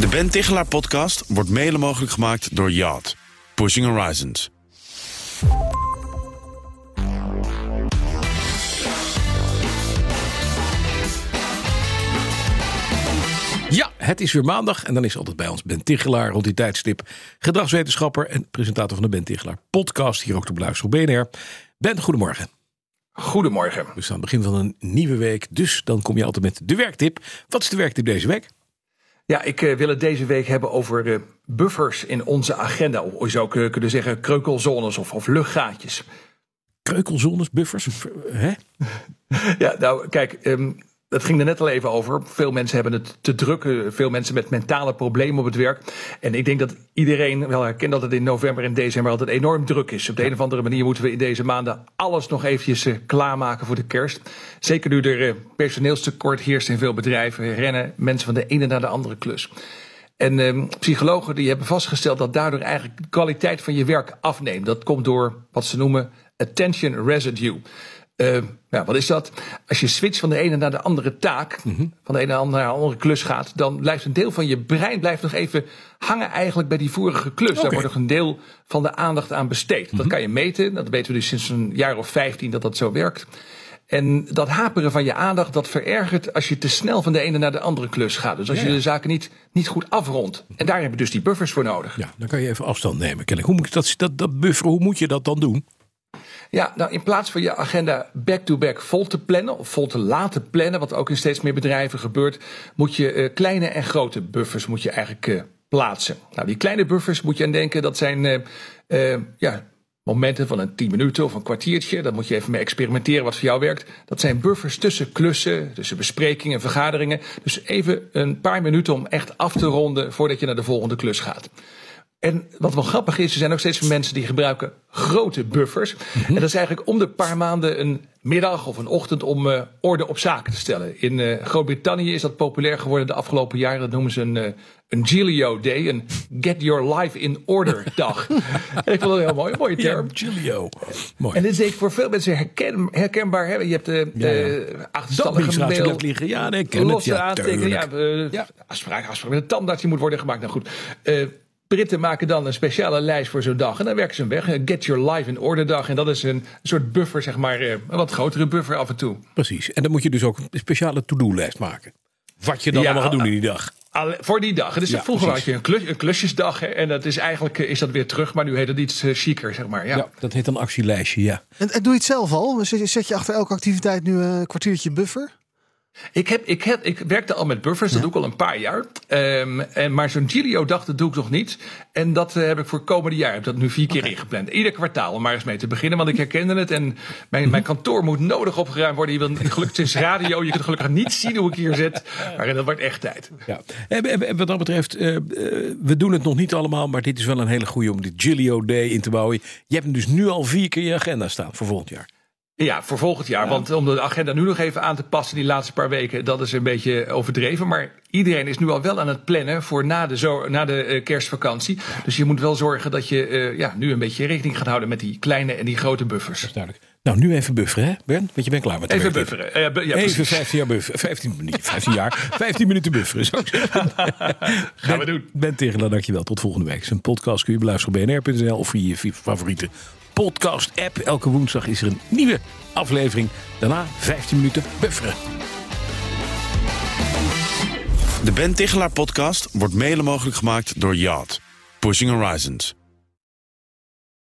De Ben Tichelaar podcast wordt mede mogelijk gemaakt door Yacht. Pushing Horizons. Ja, het is weer maandag en dan is altijd bij ons Ben Tichelaar rond die tijdstip. Gedragswetenschapper en presentator van de Ben Tichelaar podcast. Hier ook te beluisteren op BNR. Ben, goedemorgen. Goedemorgen. We staan aan het begin van een nieuwe week, dus dan kom je altijd met de werktip. Wat is de werktip deze week? Ja, ik uh, wil het deze week hebben over uh, buffers in onze agenda. Of je zou kunnen zeggen kreukelzones of, of luchtgaatjes. Kreukelzones, buffers? Hè? ja, nou kijk, um, dat ging er net al even over. Veel mensen hebben het te druk. Veel mensen met mentale problemen op het werk. En ik denk dat iedereen wel herkent dat het in november en december altijd enorm druk is. Op de een of andere manier moeten we in deze maanden alles nog eventjes uh, klaarmaken voor de kerst. Zeker nu er uh, personeelstekort heerst in veel bedrijven. Rennen mensen van de ene naar de andere klus. En uh, psychologen die hebben vastgesteld dat daardoor eigenlijk de kwaliteit van je werk afneemt. Dat komt door wat ze noemen attention residue. Uh, nou, wat is dat? Als je switcht van de ene naar de andere taak, mm -hmm. van de ene naar de andere klus gaat, dan blijft een deel van je brein blijft nog even hangen eigenlijk bij die vorige klus. Okay. Daar wordt nog een deel van de aandacht aan besteed. Mm -hmm. Dat kan je meten. Dat weten we dus sinds een jaar of 15 dat dat zo werkt. En dat haperen van je aandacht, dat verergert als je te snel van de ene naar de andere klus gaat. Dus als ja, ja. je de zaken niet, niet goed afrondt. En daar heb je dus die buffers voor nodig. Ja, dan kan je even afstand nemen. Hoe moet dat, dat, dat bufferen, hoe moet je dat dan doen? Ja, nou in plaats van je agenda back-to-back -back vol te plannen of vol te laten plannen, wat ook in steeds meer bedrijven gebeurt, moet je uh, kleine en grote buffers moet je eigenlijk uh, plaatsen. Nou, die kleine buffers moet je aan denken, dat zijn uh, ja, momenten van een 10 minuten of een kwartiertje. Daar moet je even mee experimenteren wat voor jou werkt. Dat zijn buffers tussen klussen, tussen besprekingen en vergaderingen. Dus even een paar minuten om echt af te ronden voordat je naar de volgende klus gaat. En wat wel grappig is, er zijn ook steeds meer mensen die gebruiken grote buffers. Mm -hmm. En dat is eigenlijk om de paar maanden een middag of een ochtend om uh, orde op zaken te stellen. In uh, Groot-Brittannië is dat populair geworden de afgelopen jaren. Dat noemen ze een, uh, een Gilio Day, een Get Your Life in Order dag. en ik vond dat een heel mooi, mooie term. Ja, Gilio. Mooi. En dit is denk ik voor veel mensen herken, herkenbaar. Hè? Je hebt de ja, ja. achterstallige mail, liggen. Ja, nee, ken losse het, ja, aantekeningen. Ja, ja. Afspraak, afspraak met een tandarts die moet worden gemaakt. Nou goed. Britten maken dan een speciale lijst voor zo'n dag. En dan werken ze hem weg. Get Your Life in Order dag. En dat is een soort buffer, zeg maar. Een wat grotere buffer af en toe. Precies. En dan moet je dus ook een speciale to-do-lijst maken. Wat je dan ja, allemaal gaat doen in die dag. Voor die dag. Dus ja, vroeger precies. had je een, klus, een klusjesdag. Hè, en dat is eigenlijk is dat weer terug. Maar nu heet het iets uh, chiquer, zeg maar. Ja. ja. dat heet een actielijstje, ja. En, en doe je het zelf al? Zet je achter elke activiteit nu een kwartiertje buffer? Ik, heb, ik, heb, ik werkte al met buffers, dat ja. doe ik al een paar jaar. Um, en, maar zo'n Gilio dag, dat doe ik nog niet. En dat uh, heb ik voor komende jaar, heb dat nu vier keer okay. ingepland. Ieder kwartaal om maar eens mee te beginnen, want ik herkende het. En mijn, mijn kantoor moet nodig opgeruimd worden. Je wil, gelukkig is radio, je kunt gelukkig niet zien hoe ik hier zit. Maar dat wordt echt tijd. Ja. En, en wat dat betreft, uh, uh, we doen het nog niet allemaal, maar dit is wel een hele goede om de Gilio Day in te bouwen. Je hebt hem dus nu al vier keer in je agenda staan voor volgend jaar. Ja, voor volgend jaar. Ja. Want om de agenda nu nog even aan te passen, die laatste paar weken, dat is een beetje overdreven. Maar iedereen is nu al wel aan het plannen voor na de, zo, na de uh, kerstvakantie. Ja. Dus je moet wel zorgen dat je uh, ja, nu een beetje rekening gaat houden met die kleine en die grote buffers. Dat is duidelijk. Nou, nu even bufferen, hè, Ben? Want je bent klaar met de Even bufferen. Uh, bu ja, even 15 jaar bufferen. 15, niet 15 jaar, 15 minuten bufferen, zou ik zeggen. Gaan we doen. Ben Tegelaar, dankjewel. Tot volgende week. Zijn podcast kun je beluisteren op bnr.nl of via je favoriete podcast-app. Elke woensdag is er een nieuwe aflevering. Daarna 15 minuten bufferen. De Ben Tichelaar podcast wordt mede mogelijk gemaakt door Yacht. Pushing Horizons.